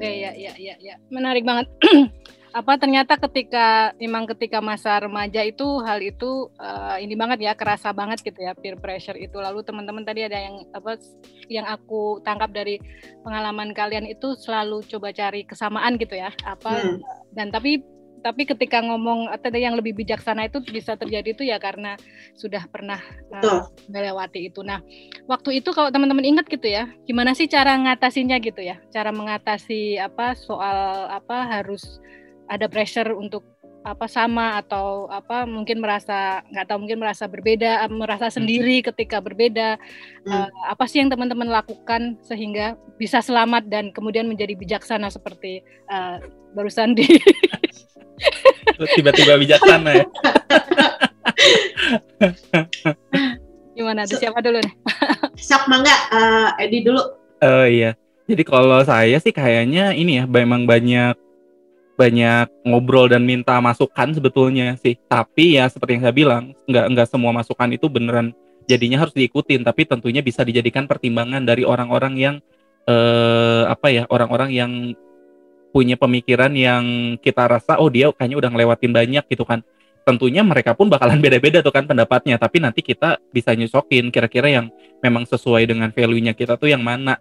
Oke ya ya ya ya menarik banget. apa ternyata ketika memang ketika masa remaja itu hal itu uh, ini banget ya kerasa banget gitu ya peer pressure itu lalu teman-teman tadi ada yang apa yang aku tangkap dari pengalaman kalian itu selalu coba cari kesamaan gitu ya apa hmm. dan tapi tapi ketika ngomong atau yang lebih bijaksana itu bisa terjadi itu ya karena sudah pernah uh, melewati itu. Nah, waktu itu kalau teman-teman ingat gitu ya, gimana sih cara ngatasinya gitu ya? Cara mengatasi apa soal apa harus ada pressure untuk apa sama atau apa mungkin merasa nggak tahu mungkin merasa berbeda merasa hmm. sendiri ketika berbeda hmm. uh, apa sih yang teman-teman lakukan sehingga bisa selamat dan kemudian menjadi bijaksana seperti uh, barusan di tiba-tiba bijaksana ya. Gimana ada siapa dulu nih? Sak mangga uh, Edi dulu. Oh uh, iya. Jadi kalau saya sih kayaknya ini ya memang banyak banyak ngobrol dan minta masukan sebetulnya sih. Tapi ya seperti yang saya bilang, nggak nggak semua masukan itu beneran jadinya harus diikutin. Tapi tentunya bisa dijadikan pertimbangan dari orang-orang yang eh, apa ya, orang-orang yang punya pemikiran yang kita rasa oh dia kayaknya udah ngelewatin banyak gitu kan. Tentunya mereka pun bakalan beda-beda tuh kan pendapatnya. Tapi nanti kita bisa nyusokin kira-kira yang memang sesuai dengan value-nya kita tuh yang mana.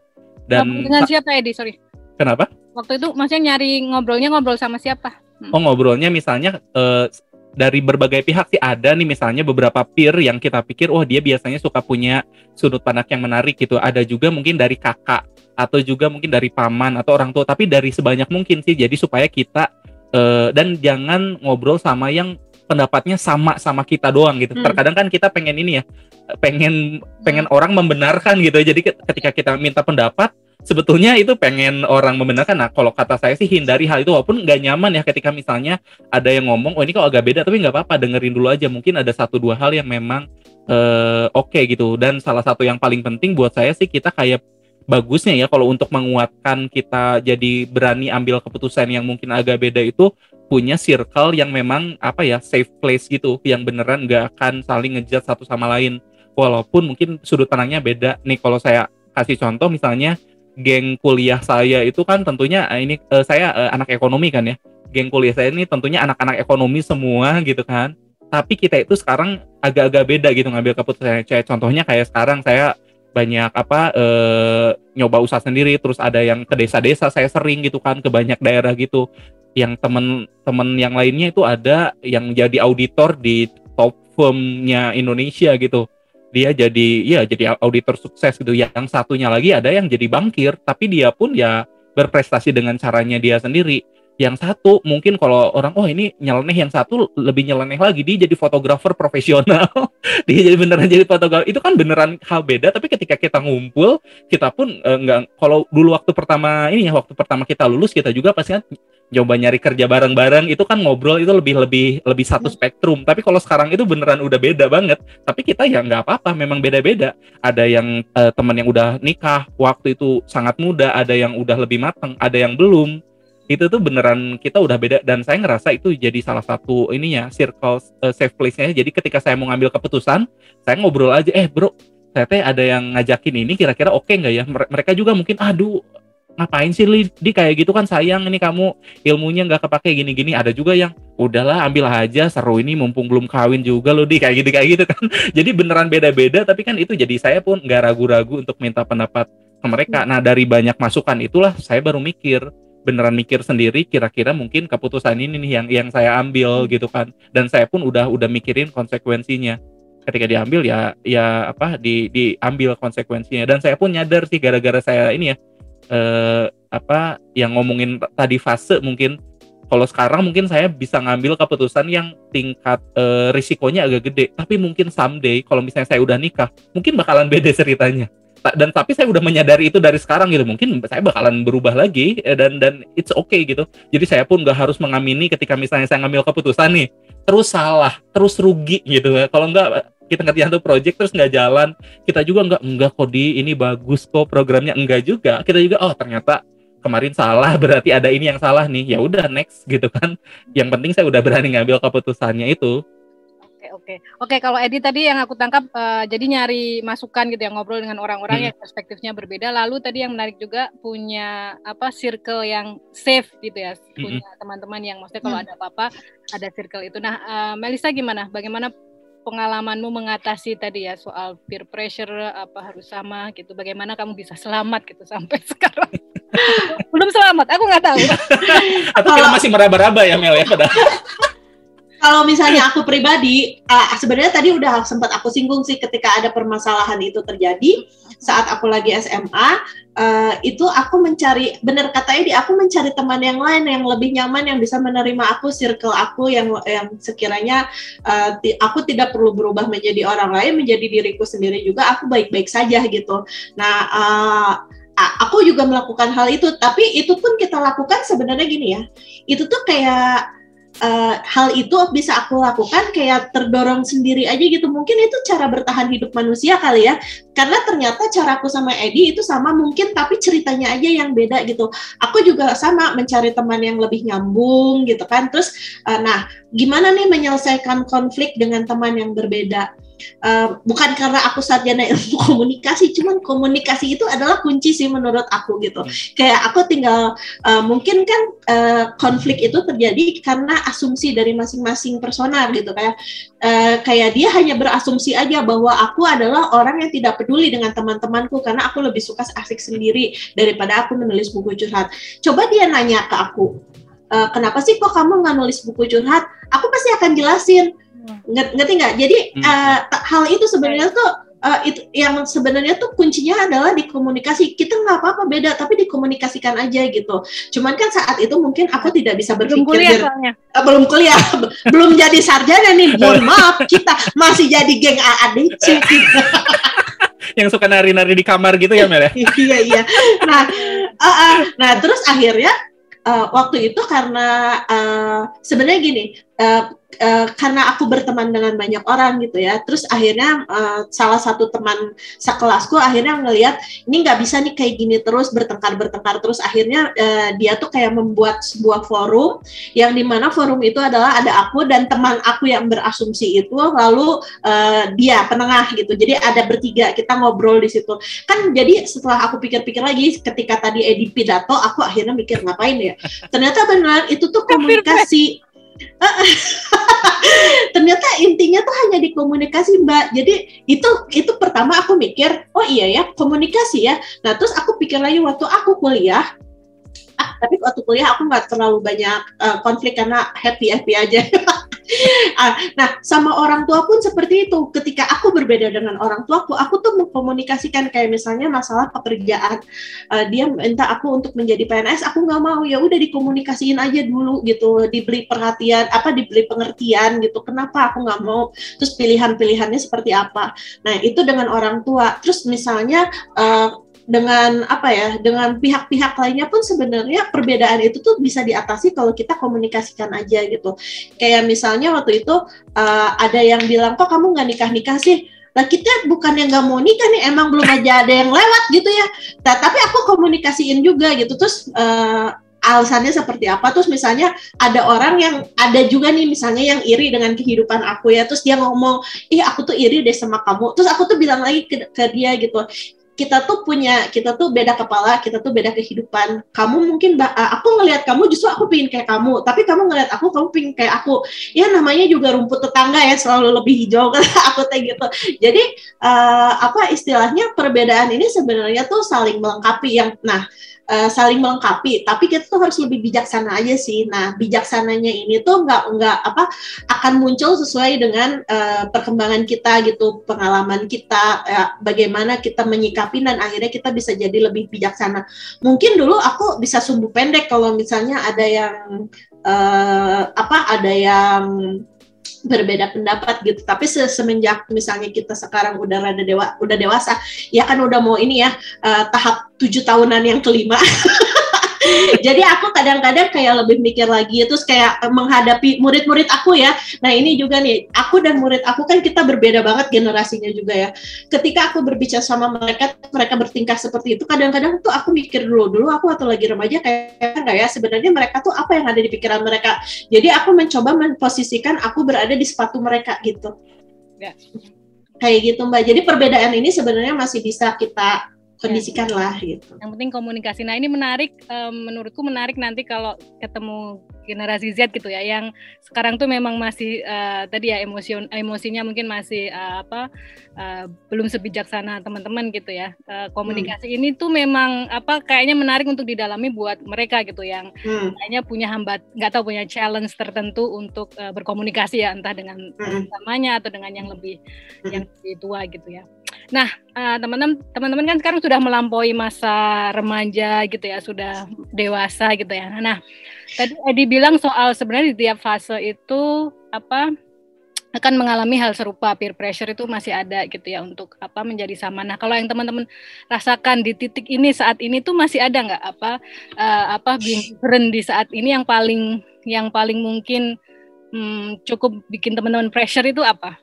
Dan dengan siapa Edi? Sorry. Kenapa? Waktu itu maksudnya nyari ngobrolnya ngobrol sama siapa? Hmm. Oh ngobrolnya misalnya uh, dari berbagai pihak sih ada nih misalnya beberapa peer yang kita pikir oh dia biasanya suka punya sudut pandang yang menarik gitu. Ada juga mungkin dari kakak atau juga mungkin dari paman atau orang tua tapi dari sebanyak mungkin sih jadi supaya kita uh, dan jangan ngobrol sama yang pendapatnya sama sama kita doang gitu. Hmm. Terkadang kan kita pengen ini ya, pengen pengen hmm. orang membenarkan gitu. Jadi ketika kita minta pendapat sebetulnya itu pengen orang membenarkan. Nah, kalau kata saya sih hindari hal itu walaupun nggak nyaman ya ketika misalnya ada yang ngomong, oh ini kok agak beda, tapi nggak apa-apa, dengerin dulu aja. Mungkin ada satu dua hal yang memang uh, oke okay gitu. Dan salah satu yang paling penting buat saya sih kita kayak bagusnya ya kalau untuk menguatkan kita jadi berani ambil keputusan yang mungkin agak beda itu punya circle yang memang apa ya safe place gitu yang beneran nggak akan saling ngejat satu sama lain walaupun mungkin sudut pandangnya beda nih kalau saya kasih contoh misalnya geng kuliah saya itu kan tentunya eh, ini uh, saya uh, anak ekonomi kan ya. Geng kuliah saya ini tentunya anak-anak ekonomi semua gitu kan. Tapi kita itu sekarang agak-agak beda gitu ngambil keputusan. Kayak contohnya kayak sekarang saya banyak apa uh, nyoba usaha sendiri terus ada yang ke desa-desa saya sering gitu kan ke banyak daerah gitu. Yang temen-temen yang lainnya itu ada yang jadi auditor di top firmnya Indonesia gitu. Dia jadi ya jadi auditor sukses gitu. Yang satunya lagi ada yang jadi bankir tapi dia pun ya berprestasi dengan caranya dia sendiri yang satu mungkin kalau orang oh ini nyeleneh yang satu lebih nyeleneh lagi dia jadi fotografer profesional. Dia jadi beneran jadi fotografer. Itu kan beneran hal beda tapi ketika kita ngumpul kita pun eh, nggak kalau dulu waktu pertama ini ya waktu pertama kita lulus kita juga pasti kan coba nyari kerja bareng-bareng itu kan ngobrol itu lebih lebih lebih satu hmm. spektrum. Tapi kalau sekarang itu beneran udah beda banget. Tapi kita ya nggak apa-apa memang beda-beda. Ada yang uh, teman yang udah nikah waktu itu sangat muda ada yang udah lebih matang ada yang belum itu tuh beneran kita udah beda dan saya ngerasa itu jadi salah satu ininya circle uh, safe place-nya. Jadi ketika saya mau ngambil keputusan saya ngobrol aja eh bro saya teh ada yang ngajakin ini kira-kira oke okay nggak ya? Mereka juga mungkin aduh ngapain sih li? Di kayak gitu kan sayang ini kamu ilmunya nggak kepake gini-gini. Ada juga yang udahlah ambil aja seru ini mumpung belum kawin juga loh di. Kayak gitu kayak gitu kan. Jadi beneran beda-beda tapi kan itu jadi saya pun nggak ragu-ragu untuk minta pendapat ke mereka. Nah dari banyak masukan itulah saya baru mikir beneran mikir sendiri kira-kira mungkin keputusan ini nih yang yang saya ambil gitu kan. Dan saya pun udah udah mikirin konsekuensinya. Ketika diambil ya ya apa di diambil konsekuensinya. Dan saya pun nyadar sih gara-gara saya ini ya eh, apa yang ngomongin tadi fase mungkin. Kalau sekarang mungkin saya bisa ngambil keputusan yang tingkat eh, risikonya agak gede. Tapi mungkin someday kalau misalnya saya udah nikah mungkin bakalan beda ceritanya dan tapi saya udah menyadari itu dari sekarang gitu. Mungkin saya bakalan berubah lagi eh, dan dan it's okay gitu. Jadi saya pun nggak harus mengamini ketika misalnya saya ngambil keputusan nih terus salah terus rugi gitu. Kalau nggak kita ngerti satu project terus nggak jalan. Kita juga nggak enggak kok di ini bagus kok programnya. Enggak juga. Kita juga oh ternyata kemarin salah berarti ada ini yang salah nih. Ya udah next gitu kan. Yang penting saya udah berani ngambil keputusannya itu oke oke. Kalau Edi tadi yang aku tangkap, uh, jadi nyari masukan gitu ya, ngobrol dengan orang-orang hmm. yang perspektifnya berbeda. Lalu tadi yang menarik juga punya apa circle yang safe gitu ya, hmm. punya teman-teman yang maksudnya kalau hmm. ada apa-apa ada circle itu. Nah, uh, Melisa gimana? Bagaimana pengalamanmu mengatasi tadi ya soal peer pressure apa harus sama gitu? Bagaimana kamu bisa selamat gitu sampai sekarang? Belum selamat, aku nggak tahu. Atau kita masih meraba-raba ya Mel ya pada kalau misalnya aku pribadi, uh, sebenarnya tadi udah sempat aku singgung sih ketika ada permasalahan itu terjadi saat aku lagi SMA, uh, itu aku mencari, bener kata Edi, aku mencari teman yang lain yang lebih nyaman yang bisa menerima aku, circle aku yang yang sekiranya uh, aku tidak perlu berubah menjadi orang lain, menjadi diriku sendiri juga, aku baik-baik saja gitu. Nah. Uh, aku juga melakukan hal itu, tapi itu pun kita lakukan sebenarnya gini ya, itu tuh kayak uh, hal itu bisa aku lakukan kayak terdorong sendiri aja gitu. Mungkin itu cara bertahan hidup manusia kali ya. Karena ternyata caraku sama Edi itu sama mungkin tapi ceritanya aja yang beda gitu. Aku juga sama mencari teman yang lebih nyambung gitu kan. Terus uh, nah gimana nih menyelesaikan konflik dengan teman yang berbeda uh, bukan karena aku sarjana ilmu komunikasi, cuman komunikasi itu adalah kunci sih menurut aku gitu. Hmm. Kayak aku tinggal uh, mungkin kan uh, konflik itu terjadi karena asumsi dari masing-masing personal gitu kayak uh, kayak dia hanya berasumsi aja bahwa aku adalah orang yang tidak peduli dengan teman-temanku karena aku lebih suka asik sendiri daripada aku menulis buku curhat. Coba dia nanya ke aku, kenapa sih kok kamu nggak nulis buku curhat? Aku pasti akan jelasin ngerti nggak? Jadi hmm. uh, hal itu sebenarnya tuh uh, itu yang sebenarnya tuh kuncinya adalah di komunikasi. Kita nggak apa-apa beda, tapi dikomunikasikan aja gitu. Cuman kan saat itu mungkin aku tidak bisa berpikir belum kuliah, uh, belum kuliah, belum jadi sarjana nih. Mohon maaf, kita masih jadi geng AADC gitu. yang suka nari-nari di kamar gitu ya Mel ya? iya iya. Nah, uh, uh, nah terus akhirnya uh, waktu itu karena uh, sebenarnya gini, uh, uh, karena aku berteman dengan banyak orang gitu ya. Terus akhirnya uh, salah satu teman sekelasku akhirnya ngelihat ini nggak bisa nih kayak gini terus bertengkar bertengkar. Terus akhirnya uh, dia tuh kayak membuat sebuah forum yang di mana forum itu adalah ada aku dan teman aku yang berasumsi itu lalu uh, dia penengah gitu. Jadi ada bertiga kita ngobrol di situ. Kan jadi setelah aku pikir-pikir lagi ketika tadi Edi pidato aku akhirnya mikir ngapain ya? Ternyata benar itu tuh komunikasi ternyata intinya tuh hanya di komunikasi mbak. Jadi itu itu pertama aku mikir oh iya ya komunikasi ya. Nah terus aku pikir lagi waktu aku kuliah ah tapi waktu kuliah aku nggak terlalu banyak uh, konflik karena happy happy aja nah, sama orang tua pun seperti itu. Ketika aku berbeda dengan orang tuaku, aku tuh mengkomunikasikan kayak misalnya masalah pekerjaan. Uh, dia minta aku untuk menjadi PNS, aku nggak mau. Ya udah dikomunikasiin aja dulu gitu, diberi perhatian, apa diberi pengertian gitu. Kenapa aku nggak mau? Terus pilihan-pilihannya seperti apa? Nah, itu dengan orang tua. Terus misalnya uh, dengan apa ya dengan pihak-pihak lainnya pun sebenarnya perbedaan itu tuh bisa diatasi kalau kita komunikasikan aja gitu. Kayak misalnya waktu itu uh, ada yang bilang kok kamu nggak nikah nikah sih? Lah kita bukan yang nggak mau nikah nih emang belum aja ada yang lewat gitu ya. Nah, tapi aku komunikasiin juga gitu. Terus uh, alasannya seperti apa? Terus misalnya ada orang yang ada juga nih misalnya yang iri dengan kehidupan aku ya. Terus dia ngomong ih aku tuh iri deh sama kamu. Terus aku tuh bilang lagi ke, ke dia gitu kita tuh punya kita tuh beda kepala kita tuh beda kehidupan. Kamu mungkin uh, aku ngelihat kamu justru aku pingin kayak kamu. Tapi kamu ngelihat aku kamu pingin kayak aku. Ya namanya juga rumput tetangga ya selalu lebih hijau kan aku kayak gitu. Jadi uh, apa istilahnya perbedaan ini sebenarnya tuh saling melengkapi yang nah uh, saling melengkapi. Tapi kita tuh harus lebih bijaksana aja sih. Nah bijaksananya ini tuh nggak nggak apa akan muncul sesuai dengan uh, perkembangan kita gitu pengalaman kita uh, bagaimana kita menyikapi dan akhirnya kita bisa jadi lebih bijaksana. Mungkin dulu aku bisa sumbu pendek kalau misalnya ada yang uh, apa ada yang berbeda pendapat gitu. Tapi semenjak misalnya kita sekarang udah rada dewa, udah dewasa, ya kan udah mau ini ya uh, tahap tujuh tahunan yang kelima. Jadi aku kadang-kadang kayak lebih mikir lagi terus kayak menghadapi murid-murid aku ya. Nah ini juga nih, aku dan murid aku kan kita berbeda banget generasinya juga ya. Ketika aku berbicara sama mereka, mereka bertingkah seperti itu, kadang-kadang tuh aku mikir dulu, dulu aku atau lagi remaja kayak enggak ya, sebenarnya mereka tuh apa yang ada di pikiran mereka. Jadi aku mencoba memposisikan aku berada di sepatu mereka gitu Ya. Kayak gitu Mbak. Jadi perbedaan ini sebenarnya masih bisa kita kondisikan lah gitu. Yang penting komunikasi. Nah ini menarik, um, menurutku menarik nanti kalau ketemu generasi Z gitu ya, yang sekarang tuh memang masih uh, tadi ya emosi emosinya mungkin masih uh, apa uh, belum sebijaksana teman-teman gitu ya. Uh, komunikasi hmm. ini tuh memang apa kayaknya menarik untuk didalami buat mereka gitu yang hmm. kayaknya punya hambat, nggak tahu punya challenge tertentu untuk uh, berkomunikasi ya entah dengan hmm. samanya atau dengan yang lebih hmm. yang lebih tua gitu ya. Nah, uh, teman-teman teman-teman kan sekarang sudah melampaui masa remaja gitu ya, sudah dewasa gitu ya. Nah, tadi Edi bilang soal sebenarnya di tiap fase itu apa akan mengalami hal serupa peer pressure itu masih ada gitu ya untuk apa menjadi sama. Nah kalau yang teman-teman rasakan di titik ini saat ini tuh masih ada nggak apa uh, apa being di saat ini yang paling yang paling mungkin hmm, cukup bikin teman-teman pressure itu apa?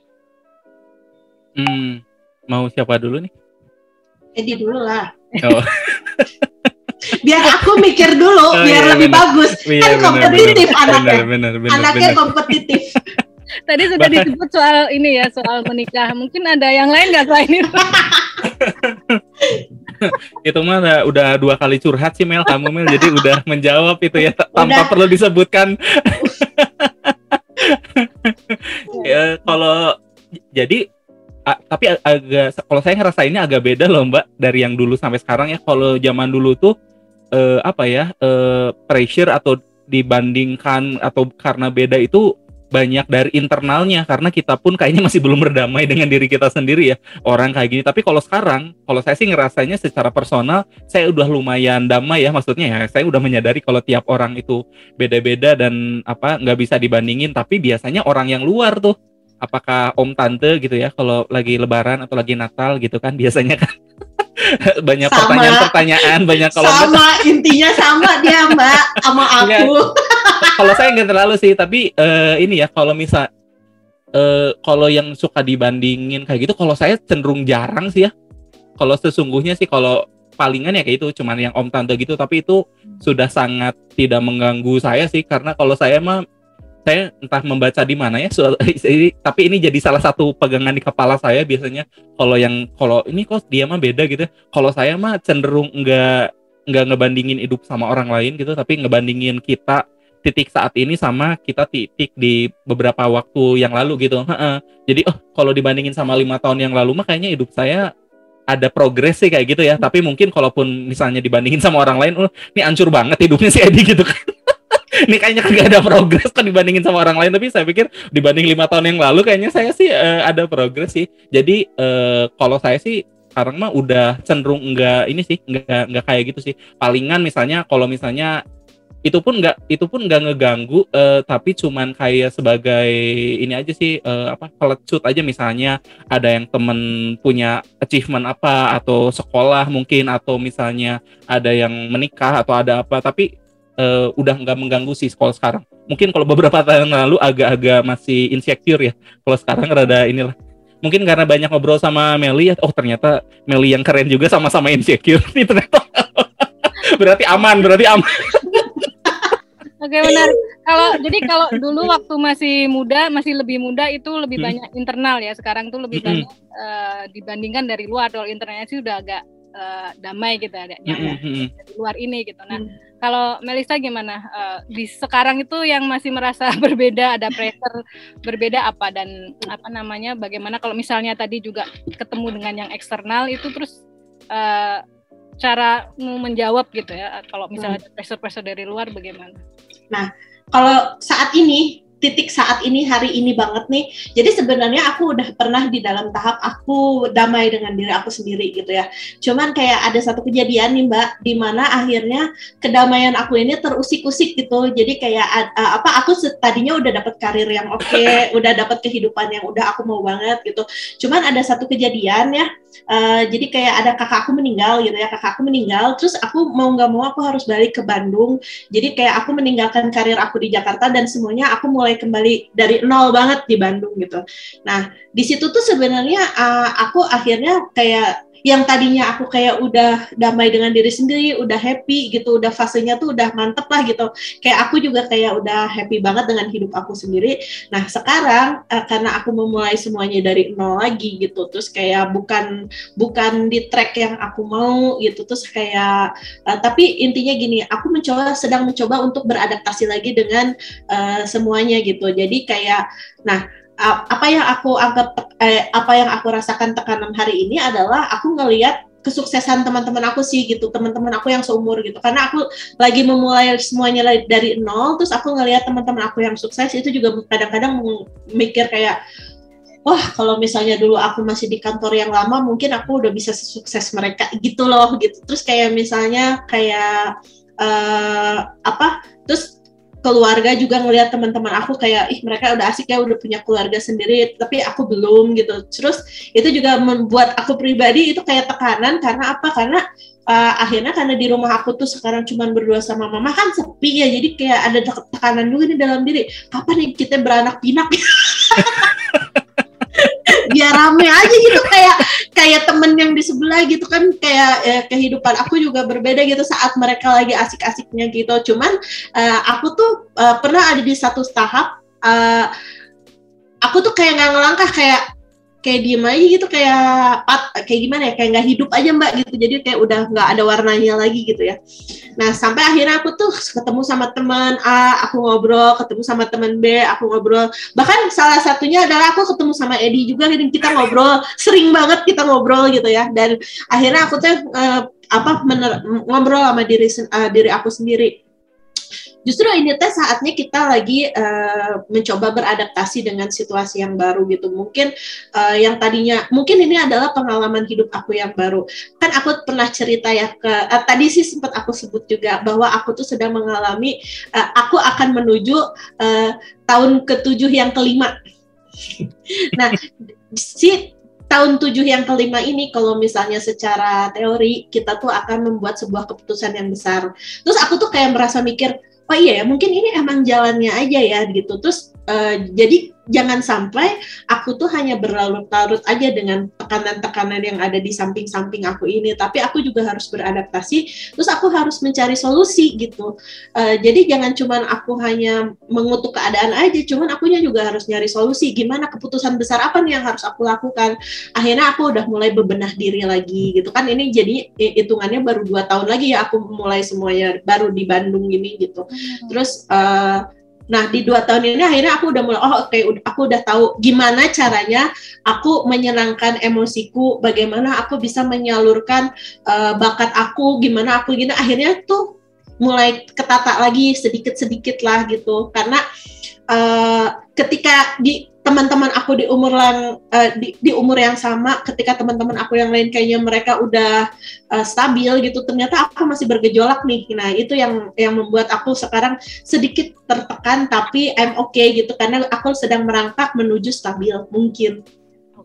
Hmm, Mau siapa dulu nih? Edi dulu lah. Oh. biar aku mikir dulu, oh, biar iya, lebih bener. bagus. Iya, kan kompetitif bener, anaknya. Bener, bener, anaknya bener. kompetitif. Tadi sudah disebut soal ini ya, soal menikah. Mungkin ada yang lain nggak selain itu? itu mah udah, udah dua kali curhat sih Mel kamu Mel jadi udah menjawab itu ya tanpa udah. perlu disebutkan ya kalau jadi a, tapi agak kalau saya ngerasa ini agak beda loh mbak dari yang dulu sampai sekarang ya. Kalau zaman dulu tuh uh, apa ya uh, pressure atau dibandingkan atau karena beda itu banyak dari internalnya. Karena kita pun kayaknya masih belum berdamai dengan diri kita sendiri ya orang kayak gini. Tapi kalau sekarang kalau saya sih ngerasanya secara personal saya udah lumayan damai ya. Maksudnya ya saya udah menyadari kalau tiap orang itu beda-beda dan apa nggak bisa dibandingin. Tapi biasanya orang yang luar tuh apakah om tante gitu ya kalau lagi lebaran atau lagi natal gitu kan biasanya kan banyak pertanyaan-pertanyaan banyak kalau sama intinya sama dia mbak sama aku. Kalau saya nggak terlalu sih tapi uh, ini ya kalau misal uh, kalau yang suka dibandingin kayak gitu kalau saya cenderung jarang sih ya. Kalau sesungguhnya sih kalau palingan ya kayak itu cuman yang om tante gitu tapi itu sudah sangat tidak mengganggu saya sih karena kalau saya mah saya entah membaca di mana ya soal tapi ini jadi salah satu pegangan di kepala saya biasanya. Kalau yang kalau ini kok dia mah beda gitu kalau saya mah cenderung enggak enggak ngebandingin hidup sama orang lain gitu tapi ngebandingin kita titik saat ini sama kita titik di beberapa waktu yang lalu gitu. Jadi oh kalau dibandingin sama lima tahun yang lalu mah kayaknya hidup saya ada progres sih kayak gitu ya. Tapi mungkin kalaupun misalnya dibandingin sama orang lain oh ini ancur banget hidupnya si Edi gitu kan ini kayaknya kagak ada progres kan dibandingin sama orang lain. Tapi saya pikir dibanding lima tahun yang lalu kayaknya saya sih uh, ada progres sih. Jadi uh, kalau saya sih sekarang mah udah cenderung enggak ini sih enggak enggak kayak gitu sih. Palingan misalnya kalau misalnya itu pun enggak itu pun enggak ngeganggu uh, tapi cuman kayak sebagai ini aja sih uh, apa pelecut aja. Misalnya ada yang temen punya achievement apa atau sekolah mungkin atau misalnya ada yang menikah atau ada apa. Tapi uh, udah nggak mengganggu sih sekolah sekarang. Mungkin kalau beberapa tahun lalu agak-agak masih insecure ya. Kalau sekarang rada inilah. Mungkin karena banyak ngobrol sama Meli ya, oh ternyata Meli yang keren juga sama-sama insecure. Ini ternyata berarti aman, berarti aman. Oke benar. Kalau jadi kalau dulu waktu masih muda, masih lebih muda itu lebih hmm. banyak internal ya. Sekarang tuh lebih hmm. banyak uh, dibandingkan dari luar. Kalau internalnya sih udah agak uh, damai gitu ada mm -hmm. dari luar ini gitu. Nah. Kalau Melisa gimana? Uh, di sekarang itu yang masih merasa berbeda, ada pressure berbeda apa dan apa namanya? Bagaimana kalau misalnya tadi juga ketemu dengan yang eksternal itu terus uh, cara menjawab gitu ya? Kalau misalnya mm. pressure-pressure dari luar bagaimana? Nah, kalau saat ini titik saat ini hari ini banget nih. Jadi sebenarnya aku udah pernah di dalam tahap aku damai dengan diri aku sendiri gitu ya. Cuman kayak ada satu kejadian nih Mbak di mana akhirnya kedamaian aku ini terusik-usik gitu. Jadi kayak uh, apa aku tadinya udah dapat karir yang oke, okay, udah dapat kehidupan yang udah aku mau banget gitu. Cuman ada satu kejadian ya. Uh, jadi kayak ada kakak aku meninggal gitu ya. Kakak aku meninggal terus aku mau nggak mau aku harus balik ke Bandung. Jadi kayak aku meninggalkan karir aku di Jakarta dan semuanya aku mulai kembali dari nol banget di Bandung gitu. Nah, di situ tuh sebenarnya uh, aku akhirnya kayak yang tadinya aku kayak udah damai dengan diri sendiri, udah happy gitu, udah fasenya tuh udah mantep lah gitu. Kayak aku juga kayak udah happy banget dengan hidup aku sendiri. Nah sekarang uh, karena aku memulai semuanya dari nol lagi gitu, terus kayak bukan bukan di track yang aku mau gitu, terus kayak uh, tapi intinya gini, aku mencoba sedang mencoba untuk beradaptasi lagi dengan uh, semuanya gitu. Jadi kayak, nah apa yang aku anggap eh, apa yang aku rasakan tekanan hari ini adalah aku ngelihat kesuksesan teman-teman aku sih gitu teman-teman aku yang seumur gitu. Karena aku lagi memulai semuanya dari nol terus aku ngelihat teman-teman aku yang sukses itu juga kadang-kadang mikir kayak wah kalau misalnya dulu aku masih di kantor yang lama mungkin aku udah bisa sukses mereka gitu loh gitu. Terus kayak misalnya kayak uh, apa terus keluarga juga ngelihat teman-teman aku kayak ih mereka udah asik ya udah punya keluarga sendiri tapi aku belum gitu. Terus itu juga membuat aku pribadi itu kayak tekanan karena apa? Karena uh, akhirnya karena di rumah aku tuh sekarang cuma berdua sama mama kan sepi ya jadi kayak ada tekanan juga di dalam diri. Kapan nih kita beranak pinak biar rame aja gitu. Kayak kayak temen yang di sebelah gitu kan kayak eh, kehidupan aku juga berbeda gitu saat mereka lagi asik-asiknya gitu. Cuman uh, aku tuh uh, pernah ada di satu tahap uh, aku tuh kayak nggak ngelangkah kayak kayak diem aja gitu kayak pat kayak gimana ya kayak nggak hidup aja mbak gitu. Jadi kayak udah nggak ada warnanya lagi gitu ya nah sampai akhirnya aku tuh ketemu sama teman A aku ngobrol ketemu sama teman B aku ngobrol. Bahkan salah satunya adalah aku ketemu sama Edi juga kita ngobrol sering banget kita ngobrol gitu ya. Dan akhirnya aku tuh uh, apa mener, ngobrol sama diri uh, diri aku sendiri justru ini teh saatnya kita lagi uh, mencoba beradaptasi dengan situasi yang baru gitu. Mungkin uh, yang tadinya mungkin ini adalah pengalaman hidup aku yang baru. Kan aku pernah cerita ya ke uh, tadi sih sempat aku sebut juga bahwa aku tuh sedang mengalami uh, aku akan menuju uh, tahun ketujuh yang kelima. Nah si tahun tujuh yang kelima ini kalau misalnya secara teori kita tuh akan membuat sebuah keputusan yang besar. Terus aku tuh kayak merasa mikir, oh iya ya mungkin ini emang jalannya aja ya gitu. Terus uh, jadi jangan sampai aku tuh hanya berlarut-larut aja dengan tekanan-tekanan yang ada di samping-samping aku ini, tapi aku juga harus beradaptasi, terus aku harus mencari solusi gitu. Uh, jadi jangan cuman aku hanya mengutuk keadaan aja, cuman akunya juga harus nyari solusi. Gimana keputusan besar apa nih yang harus aku lakukan? Akhirnya aku udah mulai bebenah diri lagi gitu kan. Ini jadi hitungannya baru dua tahun lagi ya aku mulai semuanya baru di Bandung ini gitu. Terus uh, Nah, di dua tahun ini akhirnya aku udah mulai, oh oke, okay, aku udah tahu gimana caranya aku menyenangkan emosiku, bagaimana aku bisa menyalurkan uh, bakat aku, gimana aku gini. Akhirnya tuh mulai ketata lagi sedikit-sedikit lah gitu, karena uh, ketika di teman-teman aku di umur yang uh, di, di umur yang sama ketika teman-teman aku yang lain kayaknya mereka udah uh, stabil gitu ternyata aku masih bergejolak nih nah itu yang yang membuat aku sekarang sedikit tertekan tapi I'm okay gitu karena aku sedang merangkak menuju stabil mungkin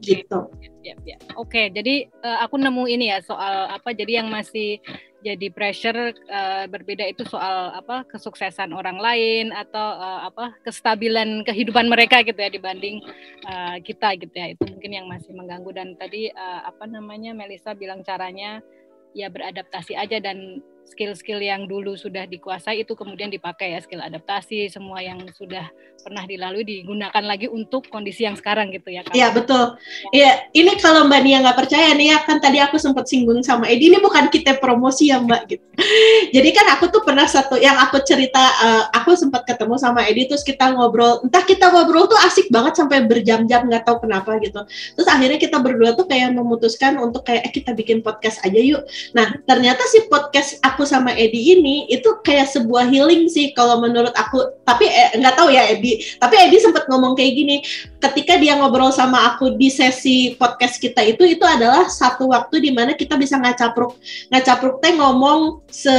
okay. gitu. Ya, ya. Oke, okay, jadi uh, aku nemu ini ya soal apa? Jadi yang masih jadi pressure uh, berbeda itu soal apa kesuksesan orang lain atau uh, apa kestabilan kehidupan mereka gitu ya dibanding uh, kita gitu ya. Itu mungkin yang masih mengganggu. Dan tadi uh, apa namanya Melisa bilang caranya ya beradaptasi aja dan skill-skill yang dulu sudah dikuasai itu kemudian dipakai ya skill adaptasi semua yang sudah pernah dilalui digunakan lagi untuk kondisi yang sekarang gitu ya. Iya betul. Iya ini kalau Mbak Nia nggak percaya nih ya kan tadi aku sempat singgung sama Edi ini bukan kita promosi ya Mbak gitu. Jadi kan aku tuh pernah satu yang aku cerita uh, aku sempat ketemu sama Edi terus kita ngobrol entah kita ngobrol tuh asik banget sampai berjam-jam nggak tahu kenapa gitu. Terus akhirnya kita berdua tuh kayak memutuskan untuk kayak eh, kita bikin podcast aja yuk. Nah ternyata si podcast aku sama Edi ini itu kayak sebuah healing sih kalau menurut aku. Tapi eh, nggak tahu ya Edi. Tapi Edi sempat ngomong kayak gini ketika dia ngobrol sama aku di sesi podcast kita itu itu adalah satu waktu di mana kita bisa ngacapruk ngacapruk teh ngomong se,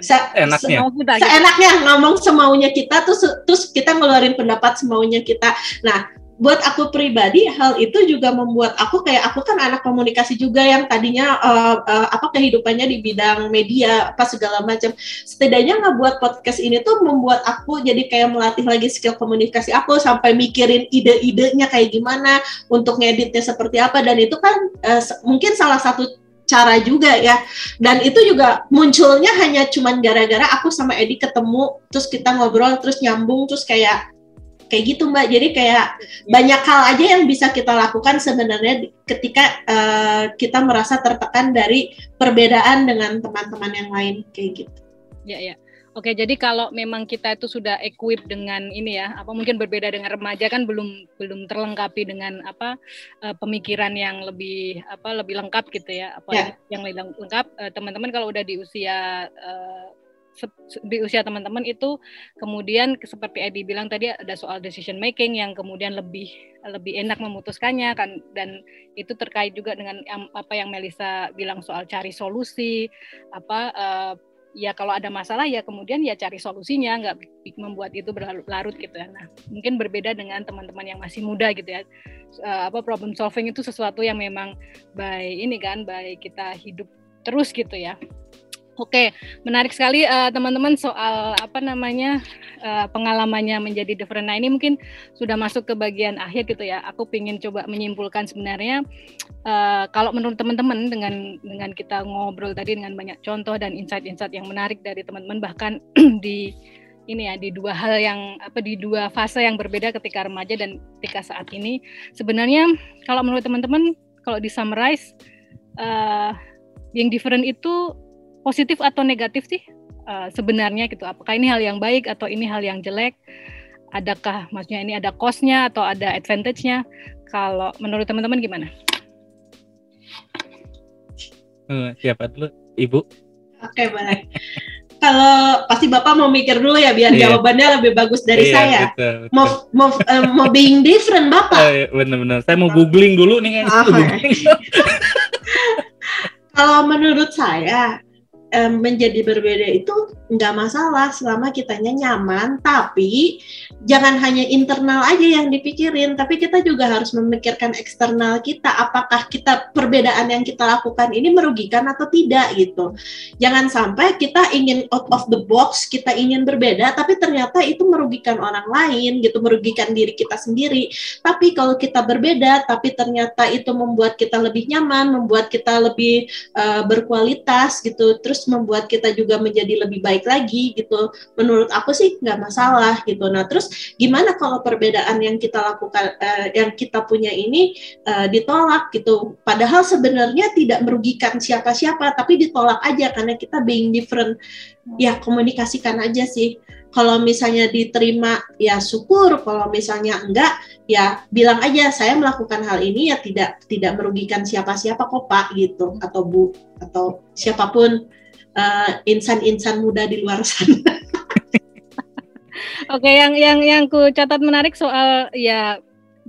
se enaknya. se, seenaknya ngomong semaunya kita terus terus kita ngeluarin pendapat semaunya kita. Nah buat aku pribadi hal itu juga membuat aku kayak aku kan anak komunikasi juga yang tadinya uh, uh, apa kehidupannya di bidang media apa segala macam. Setidaknya nggak buat podcast ini tuh membuat aku jadi kayak melatih lagi skill komunikasi aku sampai mikirin ide-idenya kayak gimana untuk ngeditnya seperti apa. Dan itu kan uh, mungkin salah satu cara juga ya. Dan itu juga munculnya hanya cuman gara-gara aku sama Edi ketemu terus kita ngobrol terus nyambung terus kayak kayak gitu mbak jadi kayak banyak hal aja yang bisa kita lakukan sebenarnya ketika uh, kita merasa tertekan dari perbedaan dengan teman-teman yang lain kayak gitu ya ya Oke, jadi kalau memang kita itu sudah equip dengan ini ya, apa mungkin berbeda dengan remaja kan belum belum terlengkapi dengan apa uh, pemikiran yang lebih apa lebih lengkap gitu ya, apa yeah. yang lebih lengkap. Uh, teman-teman kalau udah di usia uh, di usia teman-teman itu kemudian seperti Edi bilang tadi ada soal decision making yang kemudian lebih lebih enak memutuskannya kan dan itu terkait juga dengan apa yang Melisa bilang soal cari solusi apa uh, ya kalau ada masalah ya kemudian ya cari solusinya nggak membuat itu berlarut-larut gitu ya. Nah mungkin berbeda dengan teman-teman yang masih muda gitu ya. Uh, apa problem solving itu sesuatu yang memang baik ini kan baik kita hidup terus gitu ya Oke, menarik sekali uh, teman-teman soal apa namanya uh, pengalamannya menjadi different. Nah ini mungkin sudah masuk ke bagian akhir gitu ya. Aku ingin coba menyimpulkan sebenarnya uh, kalau menurut teman-teman dengan dengan kita ngobrol tadi dengan banyak contoh dan insight-insight yang menarik dari teman-teman bahkan di ini ya di dua hal yang apa di dua fase yang berbeda ketika remaja dan ketika saat ini sebenarnya kalau menurut teman-teman kalau di summarize uh, being different itu positif atau negatif sih uh, sebenarnya gitu apakah ini hal yang baik atau ini hal yang jelek adakah maksudnya ini ada cost-nya atau ada advantage-nya kalau menurut teman-teman gimana? Uh, siapa dulu ibu? Oke okay, boleh. kalau pasti bapak mau mikir dulu ya biar yeah. jawabannya lebih bagus dari yeah, saya. Betul, betul. Mau mau uh, mau being different bapak. Iya, benar-benar. Saya mau googling dulu nih kan. Oh, kalau menurut saya um, menjadi berbeda itu nggak masalah selama kitanya nyaman. Tapi jangan hanya internal aja yang dipikirin tapi kita juga harus memikirkan eksternal kita. Apakah kita perbedaan yang kita lakukan ini merugikan atau tidak gitu. Jangan sampai kita ingin out of the box kita ingin berbeda tapi ternyata itu merugikan orang lain gitu. Merugikan diri kita sendiri. Tapi kalau kita berbeda tapi ternyata itu membuat kita lebih nyaman membuat kita lebih uh, berkualitas gitu. Terus terus membuat kita juga menjadi lebih baik lagi gitu. Menurut aku sih nggak masalah gitu. Nah terus gimana kalau perbedaan yang kita lakukan uh, yang kita punya ini uh, ditolak gitu? Padahal sebenarnya tidak merugikan siapa-siapa tapi ditolak aja karena kita being different. Ya komunikasikan aja sih. Kalau misalnya diterima ya syukur. Kalau misalnya enggak ya bilang aja saya melakukan hal ini ya tidak tidak merugikan siapa-siapa kok Pak gitu. Atau Bu atau siapa pun uh, insan-insan muda di luar sana. Oke, yang yang yang ku catat menarik soal ya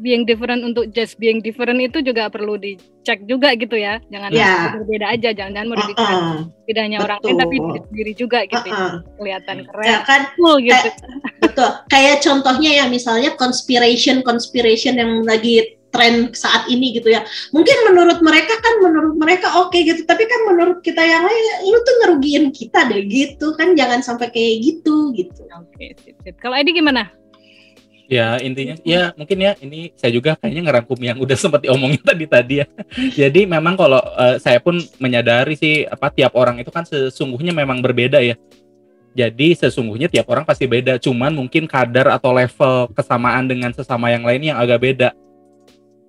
being different untuk just being different itu juga perlu dicek juga gitu ya. Jangan yeah. berbeda aja, jangan-jangan merugikan uh -uh. tidak hanya orang lain tapi diri sendiri juga gitu. Uh -uh. Kelihatan keren, ya, kan, cool gitu. betul. Kayak contohnya ya misalnya conspiration conspiration yang lagi tren saat ini gitu ya. Mungkin menurut mereka kan menurut mereka oke okay gitu, tapi kan menurut kita yang lain lu tuh ngerugiin kita deh gitu kan jangan sampai kayak gitu gitu. Oke, okay, Kalau Edi gimana? Ya intinya ya mungkin ya ini saya juga kayaknya ngerangkum yang udah sempat diomongin tadi tadi ya. Jadi memang kalau uh, saya pun menyadari sih apa tiap orang itu kan sesungguhnya memang berbeda ya. Jadi sesungguhnya tiap orang pasti beda, cuman mungkin kadar atau level kesamaan dengan sesama yang lain yang agak beda.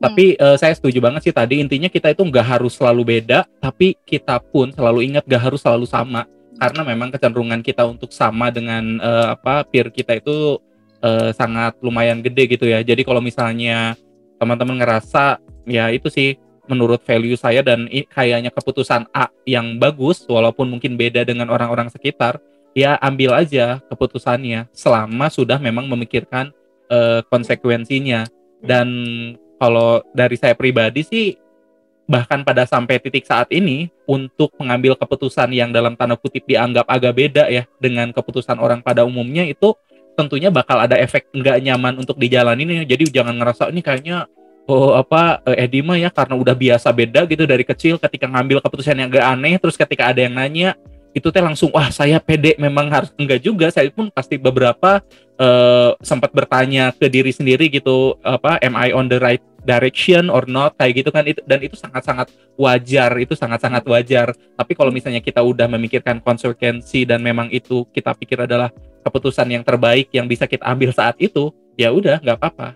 Tapi uh, saya setuju banget sih tadi intinya kita itu nggak harus selalu beda, tapi kita pun selalu ingat nggak harus selalu sama. Karena memang kecenderungan kita untuk sama dengan uh, apa peer kita itu uh, sangat lumayan gede gitu ya. Jadi kalau misalnya teman-teman ngerasa ya itu sih menurut value saya dan kayaknya keputusan A yang bagus walaupun mungkin beda dengan orang-orang sekitar, ya ambil aja keputusannya selama sudah memang memikirkan uh, konsekuensinya. Dan kalau dari saya pribadi sih bahkan pada sampai titik saat ini untuk mengambil keputusan yang dalam tanda kutip dianggap agak beda ya dengan keputusan orang pada umumnya itu tentunya bakal ada efek nggak nyaman untuk dijalani nih jadi jangan ngerasa ini kayaknya oh apa eh, ya karena udah biasa beda gitu dari kecil ketika ngambil keputusan yang agak aneh terus ketika ada yang nanya itu teh langsung wah saya pede memang harus. Enggak juga saya pun pasti beberapa uh, sempat bertanya ke diri sendiri gitu apa am I on the right direction or not kayak gitu kan itu dan itu sangat-sangat wajar itu sangat-sangat wajar. Tapi kalau misalnya kita udah memikirkan konsekuensi dan memang itu kita pikir adalah keputusan yang terbaik yang bisa kita ambil saat itu ya udah nggak apa-apa.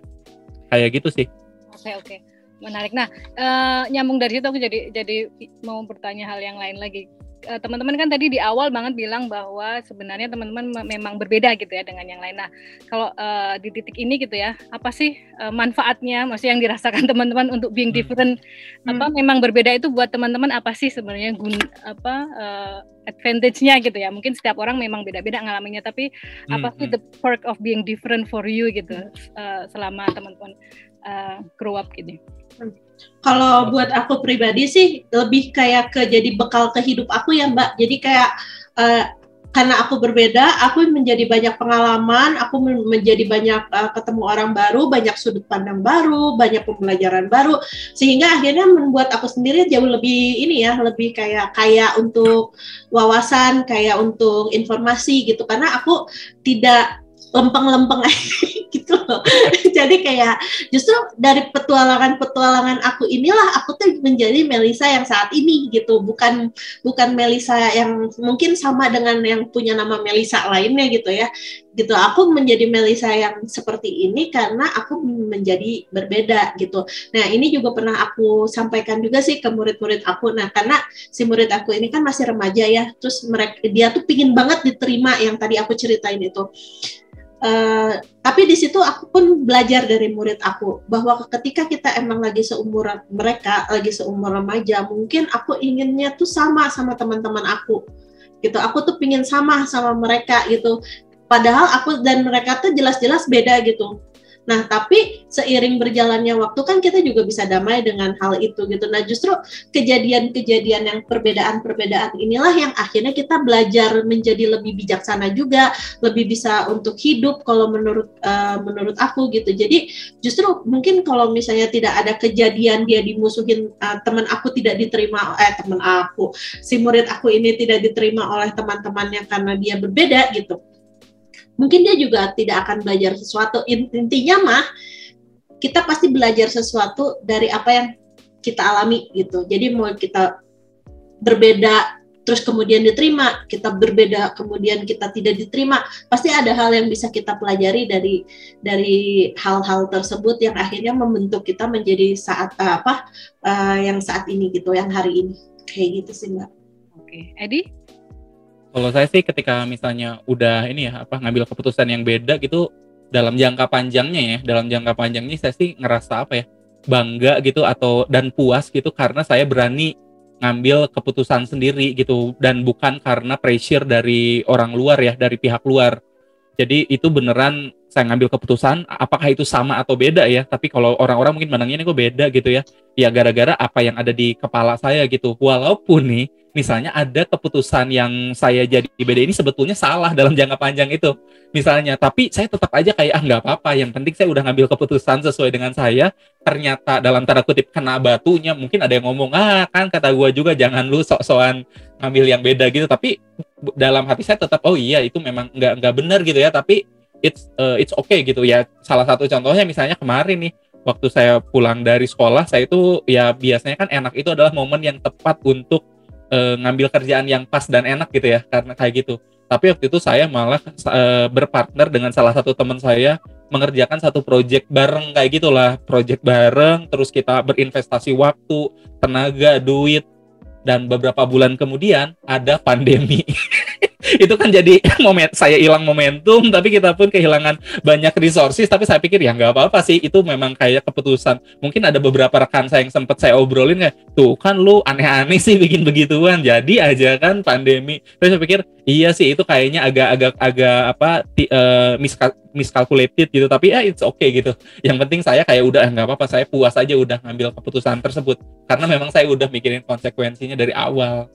Kayak gitu sih. Oke okay, oke. Okay. menarik. Nah uh, nyambung dari situ aku jadi jadi mau bertanya hal yang lain lagi teman-teman kan tadi di awal banget bilang bahwa sebenarnya teman-teman memang berbeda gitu ya dengan yang lain. Nah, kalau uh, di titik ini gitu ya, apa sih uh, manfaatnya, maksudnya yang dirasakan teman-teman untuk being hmm. different? Hmm. Apa memang berbeda itu buat teman-teman apa sih sebenarnya gun apa uh, advantage-nya gitu ya? Mungkin setiap orang memang beda-beda ngalaminnya, tapi hmm. apa sih hmm. the perk of being different for you gitu uh, selama teman-teman uh, grow up gitu? Kalau buat aku pribadi sih lebih kayak ke jadi bekal ke hidup aku ya Mbak. Jadi kayak uh, karena aku berbeda, aku menjadi banyak pengalaman, aku menjadi banyak uh, ketemu orang baru, banyak sudut pandang baru, banyak pembelajaran baru, sehingga akhirnya membuat aku sendiri jauh lebih ini ya, lebih kayak kayak untuk wawasan, kayak untuk informasi gitu. Karena aku tidak lempeng-lempeng gitu loh. Jadi kayak justru dari petualangan-petualangan aku inilah aku tuh menjadi Melisa yang saat ini gitu, bukan bukan Melisa yang mungkin sama dengan yang punya nama Melisa lainnya gitu ya. Gitu. Aku menjadi Melisa yang seperti ini karena aku menjadi berbeda gitu. Nah, ini juga pernah aku sampaikan juga sih ke murid-murid aku. Nah, karena si murid aku ini kan masih remaja ya, terus mereka dia tuh pingin banget diterima yang tadi aku ceritain itu Uh, tapi di situ aku pun belajar dari murid aku bahwa ketika kita emang lagi seumuran mereka, lagi seumur remaja, mungkin aku inginnya tuh sama sama teman-teman aku, gitu. Aku tuh pingin sama sama mereka gitu. Padahal aku dan mereka tuh jelas-jelas beda gitu. Nah, tapi seiring berjalannya waktu kan kita juga bisa damai dengan hal itu gitu. Nah, justru kejadian-kejadian yang perbedaan-perbedaan inilah yang akhirnya kita belajar menjadi lebih bijaksana juga, lebih bisa untuk hidup kalau menurut uh, menurut aku gitu. Jadi justru mungkin kalau misalnya tidak ada kejadian dia dimusuhin uh, teman aku tidak diterima eh teman aku, si murid aku ini tidak diterima oleh teman-temannya karena dia berbeda gitu mungkin dia juga tidak akan belajar sesuatu. Intinya mah kita pasti belajar sesuatu dari apa yang kita alami gitu. Jadi mau kita berbeda terus kemudian diterima kita berbeda kemudian kita tidak diterima pasti ada hal yang bisa kita pelajari dari dari hal-hal tersebut yang akhirnya membentuk kita menjadi saat apa uh, yang saat ini gitu yang hari ini. Kayak gitu sih mbak. Oke. Edi kalau saya sih ketika misalnya udah ini ya apa ngambil keputusan yang beda gitu dalam jangka panjangnya ya, dalam jangka panjangnya saya sih ngerasa apa ya bangga gitu atau dan puas gitu karena saya berani ngambil keputusan sendiri gitu dan bukan karena pressure dari orang luar ya dari pihak luar. Jadi itu beneran saya ngambil keputusan apakah itu sama atau beda ya tapi kalau orang-orang mungkin mandangnya ini kok beda? gitu ya. Ya gara-gara apa yang ada di kepala saya gitu. Walaupun nih misalnya ada keputusan yang saya jadi beda ini sebetulnya salah dalam jangka panjang itu misalnya. Tapi saya tetap aja kayak ah nggak apa-apa yang penting saya udah ngambil keputusan sesuai dengan saya. Ternyata dalam tanda kutip kena batunya mungkin ada yang ngomong ah kan kata gua juga jangan lu sok-sokan ngambil yang beda gitu. Tapi dalam hati saya tetap oh iya itu memang nggak nggak benar gitu ya. Tapi it's uh, it's okay gitu ya. Salah satu contohnya misalnya kemarin nih waktu saya pulang dari sekolah saya itu ya biasanya kan enak itu adalah momen yang tepat untuk uh, ngambil kerjaan yang pas dan enak gitu ya karena kayak gitu. Tapi waktu itu saya malah uh, berpartner dengan salah satu teman saya mengerjakan satu project bareng kayak gitulah. Project bareng terus kita berinvestasi waktu tenaga duit dan beberapa bulan kemudian ada pandemi itu kan jadi momen saya hilang momentum tapi kita pun kehilangan banyak resources. Tapi saya pikir ya nggak apa-apa sih itu memang kayak keputusan. Mungkin ada beberapa rekan saya yang sempat saya obrolin kayak tuh kan lu aneh-aneh sih bikin begituan. Jadi aja kan pandemi. Terus saya pikir iya sih itu kayaknya agak-agak agak apa uh, miscalculated gitu. Tapi ya it's okay gitu. Yang penting saya kayak udah nggak apa-apa saya puas aja udah ngambil keputusan tersebut. Karena memang saya udah mikirin konsekuensinya dari awal.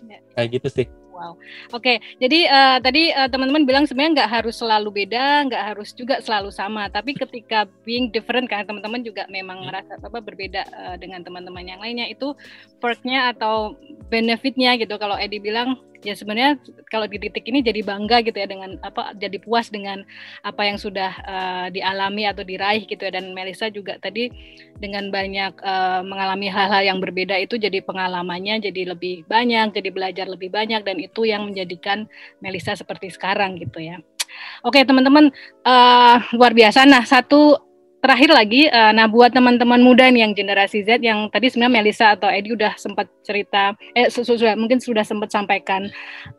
Ya. kayak gitu sih Wow. Oke, okay, jadi uh, tadi uh, teman-teman bilang sebenarnya nggak harus selalu beda, nggak harus juga selalu sama. Tapi ketika being different kan teman-teman juga memang merasa apa berbeda uh, dengan teman-teman yang lainnya itu perknya atau benefitnya gitu. Kalau Edi bilang ya sebenarnya kalau di titik ini jadi bangga gitu ya dengan apa jadi puas dengan apa yang sudah uh, dialami atau diraih gitu ya dan Melisa juga tadi dengan banyak uh, mengalami hal-hal yang berbeda itu jadi pengalamannya jadi lebih banyak jadi belajar lebih banyak dan itu yang menjadikan Melisa seperti sekarang gitu ya. Oke teman-teman uh, luar biasa. Nah satu terakhir lagi, uh, nah buat teman-teman muda nih yang generasi Z yang tadi sebenarnya Melisa atau Edi udah sempat cerita, eh sudah mungkin sudah sempat sampaikan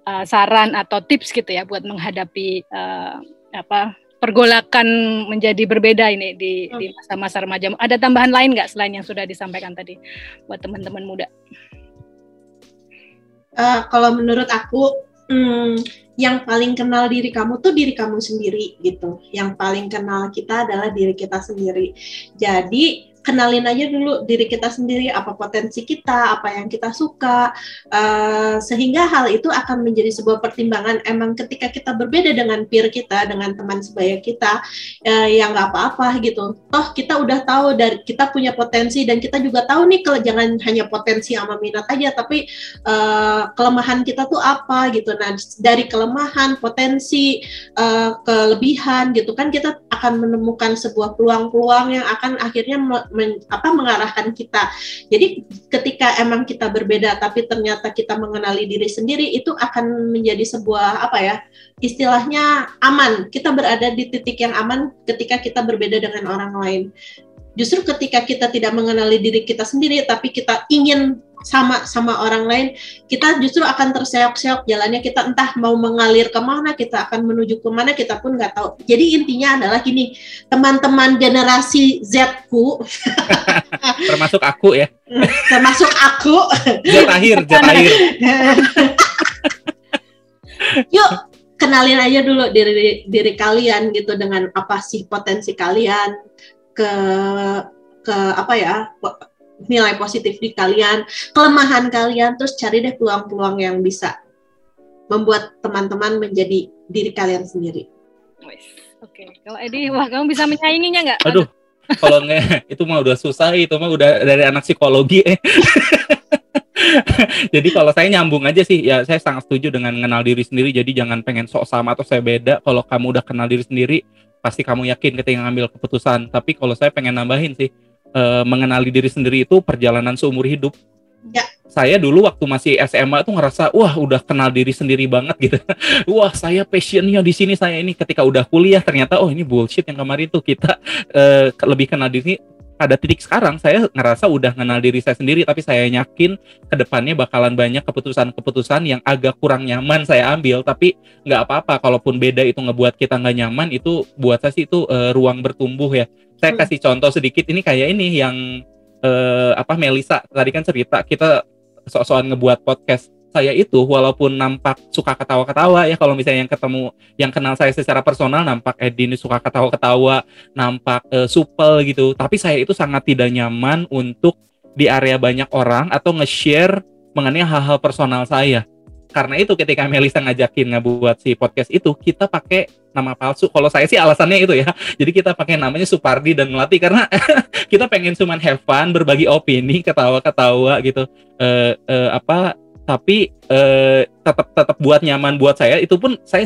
uh, saran atau tips gitu ya buat menghadapi uh, apa pergolakan menjadi berbeda ini di di hmm. masa-masa remaja. Ada tambahan lain nggak selain yang sudah disampaikan tadi buat teman-teman muda? Uh, kalau menurut aku, hmm, yang paling kenal diri kamu tuh diri kamu sendiri gitu. Yang paling kenal kita adalah diri kita sendiri. Jadi kenalin aja dulu diri kita sendiri apa potensi kita apa yang kita suka uh, sehingga hal itu akan menjadi sebuah pertimbangan. Emang ketika kita berbeda dengan peer kita dengan teman sebaya kita uh, ya nggak apa-apa gitu. Toh kita udah tahu dari kita punya potensi dan kita juga tahu nih kalau jangan hanya potensi sama minat aja tapi uh, kelemahan kita tuh apa gitu. Nah dari kelemahan potensi uh, kelebihan gitu kan kita akan menemukan sebuah peluang-peluang yang akan akhirnya men, apa mengarahkan kita. Jadi ketika emang kita berbeda tapi ternyata kita mengenali diri sendiri itu akan menjadi sebuah apa ya? istilahnya aman. Kita berada di titik yang aman ketika kita berbeda dengan orang lain. Justru ketika kita tidak mengenali diri kita sendiri tapi kita ingin sama sama orang lain kita justru akan terseok-seok jalannya. Kita entah mau mengalir ke mana kita akan menuju ke mana kita pun nggak tahu. Jadi intinya adalah gini teman-teman generasi Z ku termasuk aku ya. Termasuk aku. Z akhir Z akhir. Yuk kenalin aja dulu diri diri kalian gitu dengan apa sih potensi kalian ke ke apa ya nilai positif di kalian, kelemahan kalian, terus cari deh peluang-peluang yang bisa membuat teman-teman menjadi diri kalian sendiri. Oke, okay. kalau Edi, wah kamu bisa menyainginya nggak? Aduh, kalau nggak itu mah udah susah, itu mah udah dari anak psikologi. Eh. jadi kalau saya nyambung aja sih, ya saya sangat setuju dengan mengenal diri sendiri. Jadi jangan pengen sok sama atau saya beda. Kalau kamu udah kenal diri sendiri, pasti kamu yakin ketika ngambil keputusan. Tapi kalau saya pengen nambahin sih, uh, mengenali diri sendiri itu perjalanan seumur hidup. Ya. Saya dulu waktu masih SMA tuh ngerasa wah udah kenal diri sendiri banget gitu. wah saya passionnya di sini saya ini. Ketika udah kuliah ternyata oh ini bullshit yang kemarin tuh kita uh, lebih kenal diri pada titik sekarang saya ngerasa udah kenal diri saya sendiri tapi saya yakin ke depannya bakalan banyak keputusan-keputusan yang agak kurang nyaman saya ambil tapi nggak apa-apa kalaupun beda itu ngebuat kita nggak nyaman itu buat saya sih itu uh, ruang bertumbuh ya saya hmm. kasih contoh sedikit ini kayak ini yang uh, apa Melisa tadi kan cerita kita sok-sokan ngebuat podcast saya itu walaupun nampak suka ketawa-ketawa ya kalau misalnya yang ketemu yang kenal saya secara personal nampak Edi ini suka ketawa-ketawa nampak uh, supel gitu. Tapi saya itu sangat tidak nyaman untuk di area banyak orang atau nge-share mengenai hal-hal personal saya. Karena itu ketika Melisa ngajakin ngebuat si podcast itu kita pakai nama palsu. Kalau saya sih alasannya itu ya. Jadi kita pakai namanya Supardi dan Melati karena kita pengen cuman have fun berbagi opini ketawa-ketawa gitu. Uh, uh, apa tapi uh, tetap tetap buat nyaman buat saya itu pun saya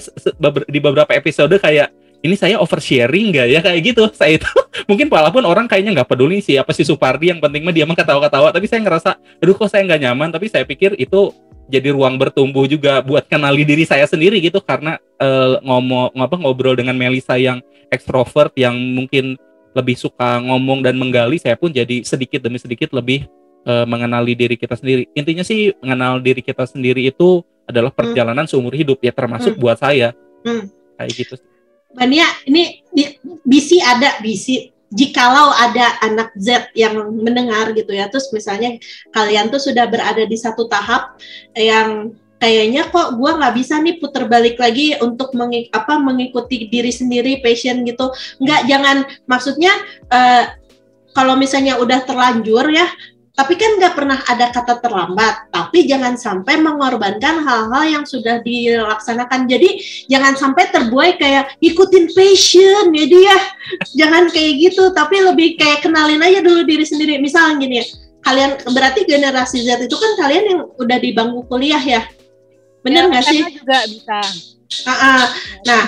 di beberapa episode kayak ini saya oversharing nggak ya? Kayak gitu saya itu. Mungkin walaupun orang kayaknya nggak peduli sih apa si Supardi yang penting mah dia mah ketawa-ketawa. Tapi saya ngerasa aduh kok saya nggak nyaman? Tapi saya pikir itu jadi ruang bertumbuh juga buat kenali diri saya sendiri gitu. Karena uh, ngomong ngapa ngobrol dengan Melisa yang ekstrovert yang mungkin lebih suka ngomong dan menggali saya pun jadi sedikit demi sedikit lebih uh, mengenali diri kita sendiri intinya sih mengenal diri kita sendiri itu adalah hmm. perjalanan hmm. seumur hidup ya termasuk hmm. buat saya hmm. kayak gitu Bania ini bisi ada bisi jikalau ada anak Z yang mendengar gitu ya, terus misalnya kalian tuh sudah berada di satu tahap yang kayaknya kok gue nggak bisa nih puter balik lagi untuk mengik apa mengikuti diri sendiri passion gitu nggak jangan maksudnya uh, kalau misalnya udah terlanjur ya tapi kan nggak pernah ada kata terlambat. Tapi jangan sampai mengorbankan hal-hal yang sudah dilaksanakan. Jadi jangan sampai terbuai kayak ikutin passion ya dia. jangan kayak gitu. Tapi lebih kayak kenalin aja dulu diri sendiri. Misalnya gini ya, kalian berarti generasi Z itu kan kalian yang udah di bangku kuliah ya. bener Ya, nggak sih? SMA juga bisa. Ah, ah. Nah,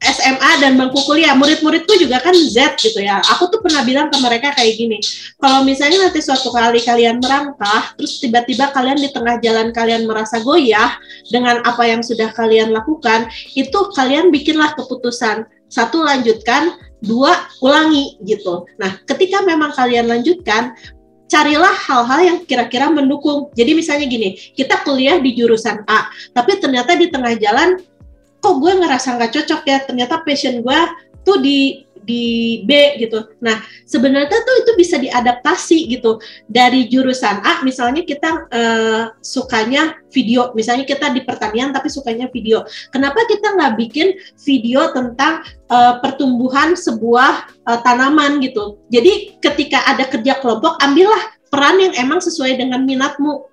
SMA dan bangku kuliah, murid-muridku juga kan Z gitu ya. Aku tuh pernah bilang ke mereka kayak gini, kalau misalnya nanti suatu kali kalian merangkah, terus tiba-tiba kalian di tengah jalan kalian merasa goyah dengan apa yang sudah kalian lakukan, itu kalian bikinlah keputusan. Satu, lanjutkan. Dua, ulangi gitu. Nah, ketika memang kalian lanjutkan, carilah hal-hal yang kira-kira mendukung. Jadi misalnya gini, kita kuliah di jurusan A, tapi ternyata di tengah jalan kok gue ngerasa nggak cocok ya ternyata passion gue tuh di di B gitu. Nah sebenarnya tuh itu bisa diadaptasi gitu dari jurusan A misalnya kita eh, sukanya video, misalnya kita di pertanian tapi sukanya video. Kenapa kita nggak bikin video tentang eh, pertumbuhan sebuah eh, tanaman gitu? Jadi ketika ada kerja kelompok ambillah peran yang emang sesuai dengan minatmu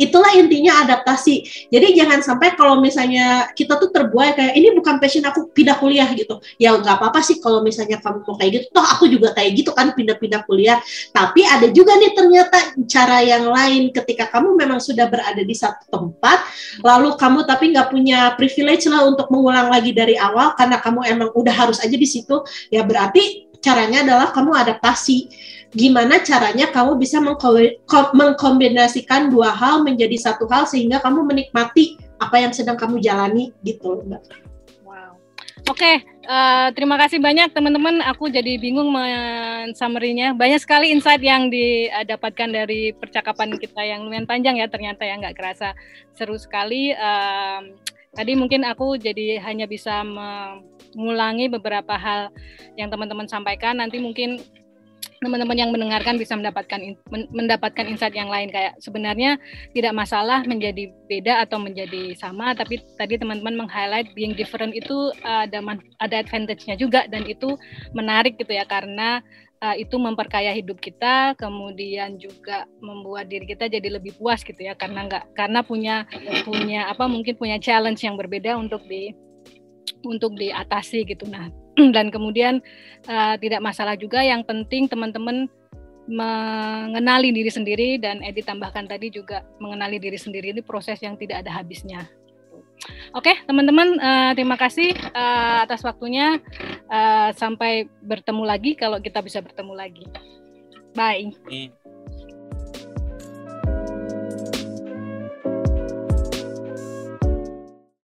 itulah intinya adaptasi. Jadi jangan sampai kalau misalnya kita tuh terbuai kayak ini bukan passion aku pindah kuliah gitu. Ya nggak apa-apa sih kalau misalnya kamu mau kayak gitu. Toh aku juga kayak gitu kan pindah-pindah kuliah. Tapi ada juga nih ternyata cara yang lain ketika kamu memang sudah berada di satu tempat, lalu kamu tapi nggak punya privilege lah untuk mengulang lagi dari awal karena kamu emang udah harus aja di situ. Ya berarti caranya adalah kamu adaptasi gimana caranya kamu bisa mengkombinasikan dua hal menjadi satu hal sehingga kamu menikmati apa yang sedang kamu jalani gitu Mbak. Wow. Oke, okay, uh, eh, terima kasih banyak teman-teman. Aku jadi bingung summary-nya. Banyak sekali insight yang didapatkan dari percakapan kita yang lumayan panjang ya ternyata ya nggak kerasa seru sekali. Uh, tadi mungkin aku jadi hanya bisa mengulangi beberapa hal yang teman-teman sampaikan. Nanti mungkin teman-teman yang mendengarkan bisa mendapatkan mendapatkan insight yang lain. Kayak sebenarnya tidak masalah menjadi beda atau menjadi sama tapi tadi teman-teman meng-highlight being different itu ada ada advantage-nya juga dan itu menarik gitu ya karena uh, itu memperkaya hidup kita kemudian juga membuat diri kita jadi lebih puas gitu ya karena nggak karena punya punya apa mungkin punya challenge yang berbeda untuk di untuk diatasi gitu. Nah dan kemudian uh, tidak masalah juga yang penting teman-teman mengenali diri sendiri dan Edi tambahkan tadi juga mengenali diri sendiri ini proses yang tidak ada habisnya. Oke, teman-teman, uh, terima kasih uh, atas waktunya. Uh, sampai bertemu lagi kalau kita bisa bertemu lagi. Bye.